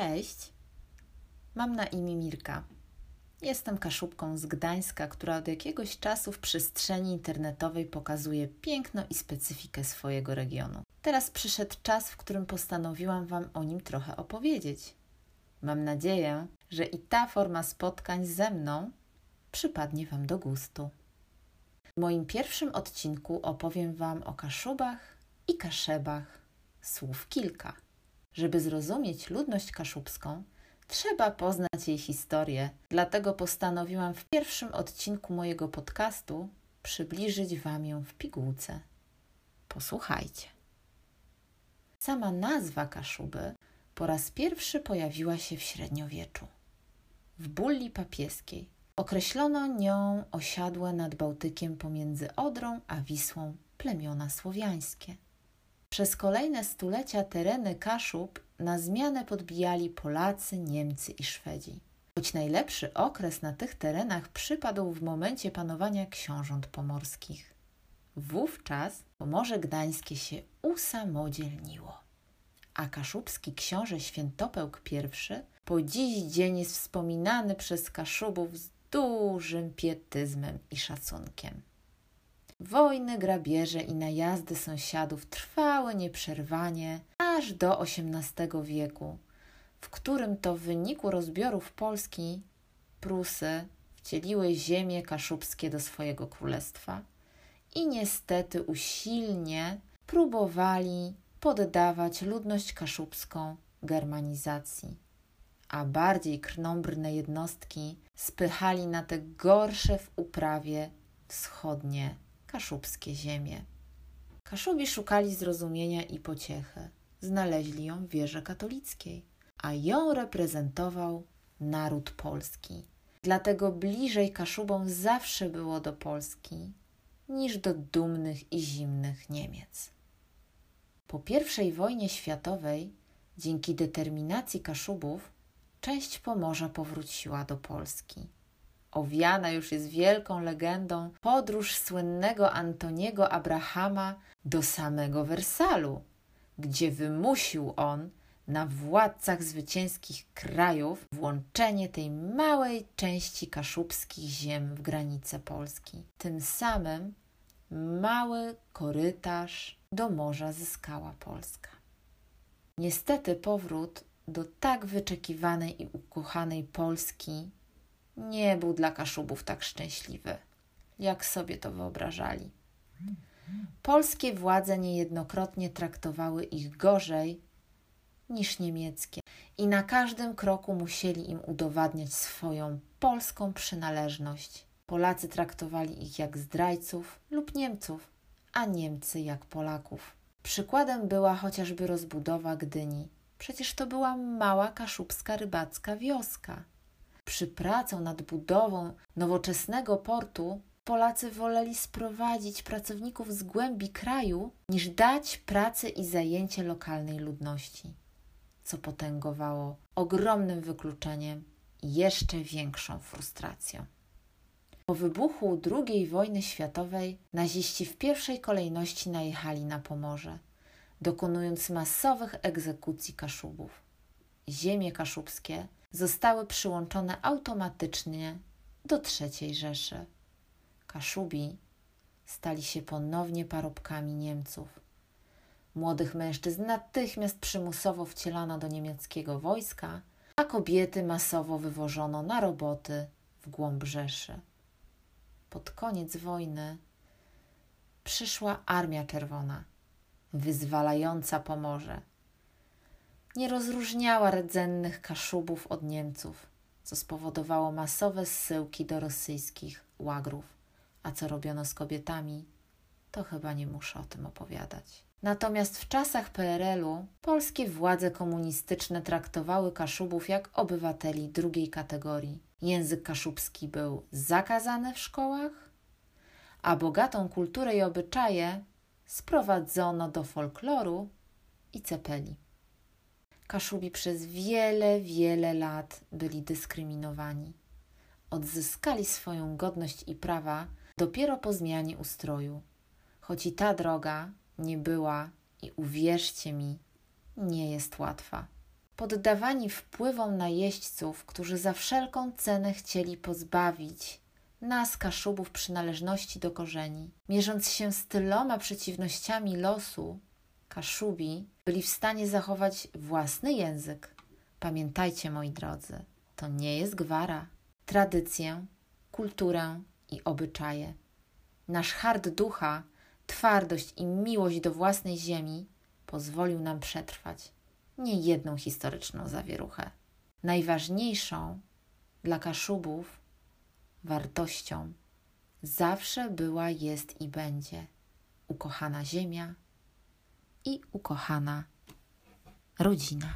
Cześć, mam na imię Mirka. Jestem kaszubką z Gdańska, która od jakiegoś czasu w przestrzeni internetowej pokazuje piękno i specyfikę swojego regionu. Teraz przyszedł czas, w którym postanowiłam Wam o nim trochę opowiedzieć. Mam nadzieję, że i ta forma spotkań ze mną przypadnie Wam do gustu. W moim pierwszym odcinku opowiem Wam o Kaszubach i Kaszebach. Słów kilka. Żeby zrozumieć ludność kaszubską, trzeba poznać jej historię, dlatego postanowiłam w pierwszym odcinku mojego podcastu przybliżyć Wam ją w pigułce. Posłuchajcie. Sama nazwa Kaszuby po raz pierwszy pojawiła się w średniowieczu. W bulli papieskiej określono nią osiadłe nad Bałtykiem pomiędzy Odrą a Wisłą plemiona słowiańskie. Przez kolejne stulecia tereny Kaszub na zmianę podbijali Polacy, Niemcy i Szwedzi. Choć najlepszy okres na tych terenach przypadł w momencie panowania książąt pomorskich. Wówczas Pomorze Gdańskie się usamodzielniło, a kaszubski książę Świętopełk I po dziś dzień jest wspominany przez Kaszubów z dużym pietyzmem i szacunkiem. Wojny, grabieże i najazdy sąsiadów trwały nieprzerwanie aż do XVIII wieku, w którym to w wyniku rozbiorów Polski Prusy wcieliły ziemie kaszubskie do swojego królestwa i niestety usilnie próbowali poddawać ludność kaszubską germanizacji, a bardziej krnąbrne jednostki spychali na te gorsze w uprawie wschodnie kaszubskie ziemie. Kaszubi szukali zrozumienia i pociechy. Znaleźli ją w wierze katolickiej, a ją reprezentował naród polski. Dlatego bliżej Kaszubom zawsze było do Polski niż do dumnych i zimnych Niemiec. Po I wojnie światowej, dzięki determinacji Kaszubów, część Pomorza powróciła do Polski owiana już jest wielką legendą podróż słynnego Antoniego Abrahama do samego Wersalu, gdzie wymusił on na władcach zwycięskich krajów włączenie tej małej części kaszubskich ziem w granice Polski. Tym samym mały korytarz do morza zyskała Polska. Niestety powrót do tak wyczekiwanej i ukochanej Polski nie był dla Kaszubów tak szczęśliwy, jak sobie to wyobrażali. Polskie władze niejednokrotnie traktowały ich gorzej niż niemieckie i na każdym kroku musieli im udowadniać swoją polską przynależność. Polacy traktowali ich jak zdrajców lub Niemców, a Niemcy jak Polaków. Przykładem była chociażby rozbudowa Gdyni. Przecież to była mała kaszubska rybacka wioska. Przy pracą nad budową nowoczesnego portu Polacy woleli sprowadzić pracowników z głębi kraju, niż dać pracę i zajęcie lokalnej ludności, co potęgowało ogromnym wykluczeniem i jeszcze większą frustracją. Po wybuchu II wojny światowej naziści w pierwszej kolejności najechali na Pomorze, dokonując masowych egzekucji Kaszubów. Ziemie kaszubskie zostały przyłączone automatycznie do III Rzeszy. Kaszubi stali się ponownie parobkami Niemców. Młodych mężczyzn natychmiast przymusowo wcielano do niemieckiego wojska, a kobiety masowo wywożono na roboty w głąb Rzeszy. Pod koniec wojny przyszła Armia Czerwona, wyzwalająca Pomorze nie rozróżniała rdzennych Kaszubów od Niemców, co spowodowało masowe zsyłki do rosyjskich łagrów. A co robiono z kobietami, to chyba nie muszę o tym opowiadać. Natomiast w czasach PRL-u polskie władze komunistyczne traktowały Kaszubów jak obywateli drugiej kategorii. Język kaszubski był zakazany w szkołach, a bogatą kulturę i obyczaje sprowadzono do folkloru i cepeli. Kaszubi przez wiele, wiele lat byli dyskryminowani. Odzyskali swoją godność i prawa dopiero po zmianie ustroju. Choć i ta droga nie była i uwierzcie mi, nie jest łatwa. poddawani wpływom najeźdźców, którzy za wszelką cenę chcieli pozbawić nas, Kaszubów, przynależności do korzeni. Mierząc się z tyloma przeciwnościami losu, Kaszubi byli w stanie zachować własny język. Pamiętajcie, moi drodzy, to nie jest gwara. Tradycję, kulturę i obyczaje. Nasz hart ducha, twardość i miłość do własnej ziemi pozwolił nam przetrwać niejedną historyczną zawieruchę. Najważniejszą dla Kaszubów wartością zawsze była, jest i będzie ukochana ziemia i ukochana rodzina.